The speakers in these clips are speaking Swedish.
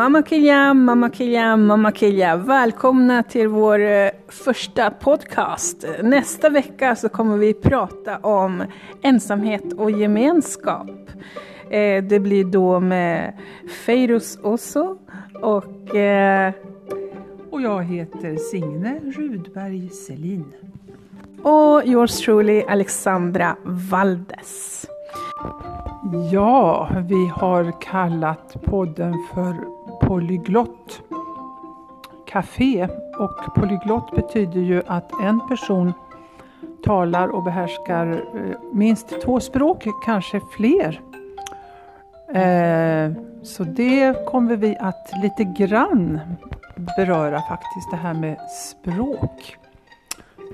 Mamma Kilja, Mamma Kilja, Mamma Kilja. Välkomna till vår eh, första podcast. Nästa vecka så kommer vi prata om ensamhet och gemenskap. Eh, det blir då med Feiruz Osso och... Eh, och jag heter Signe Rudberg Selin. Och yours truly Alexandra Valdes. Ja, vi har kallat podden för Polyglott Café och polyglott betyder ju att en person talar och behärskar eh, minst två språk, kanske fler. Eh, så det kommer vi att lite grann beröra faktiskt, det här med språk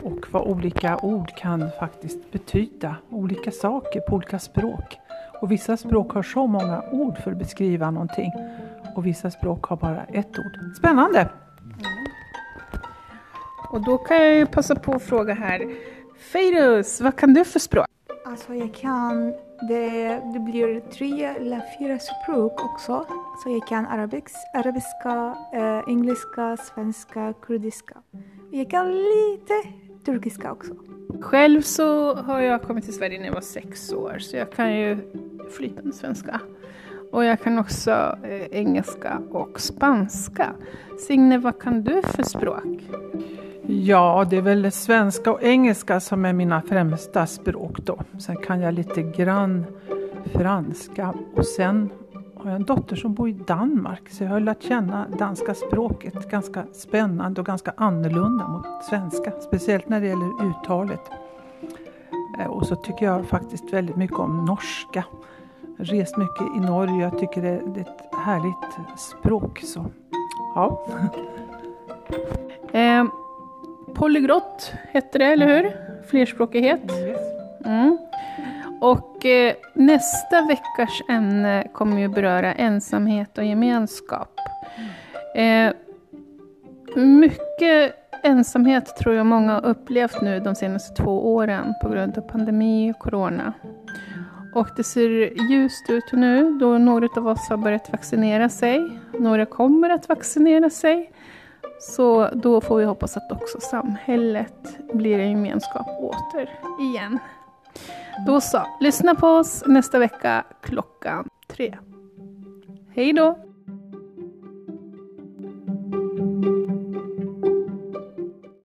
och vad olika ord kan faktiskt betyda, olika saker på olika språk. Och vissa språk har så många ord för att beskriva någonting och vissa språk har bara ett ord. Spännande! Mm. Och då kan jag ju passa på att fråga här. Feiruz, vad kan du för språk? Alltså jag kan, det, det blir tre eller fyra språk också. Så jag kan arabisk, arabiska, eh, engelska, svenska, kurdiska. Jag kan lite turkiska också. Själv så har jag kommit till Sverige när jag var sex år så jag kan ju flytande svenska. Och jag kan också eh, engelska och spanska. Signe, vad kan du för språk? Ja, det är väl svenska och engelska som är mina främsta språk då. Sen kan jag lite grann franska och sen har jag en dotter som bor i Danmark så jag har lärt känna danska språket ganska spännande och ganska annorlunda mot svenska. Speciellt när det gäller uttalet. Eh, och så tycker jag faktiskt väldigt mycket om norska. Jag har rest mycket i Norge och jag tycker det är ett härligt språk. Så, ja. eh, polygrott hette det, eller hur? Flerspråkighet. Och eh, nästa veckas ämne kommer ju beröra ensamhet och gemenskap. Eh, mycket ensamhet tror jag många har upplevt nu de senaste två åren på grund av pandemi och corona. Och det ser ljust ut nu då några av oss har börjat vaccinera sig. Några kommer att vaccinera sig. Så då får vi hoppas att också samhället blir en gemenskap åter igen. Då så, lyssna på oss nästa vecka klockan tre. Hej då!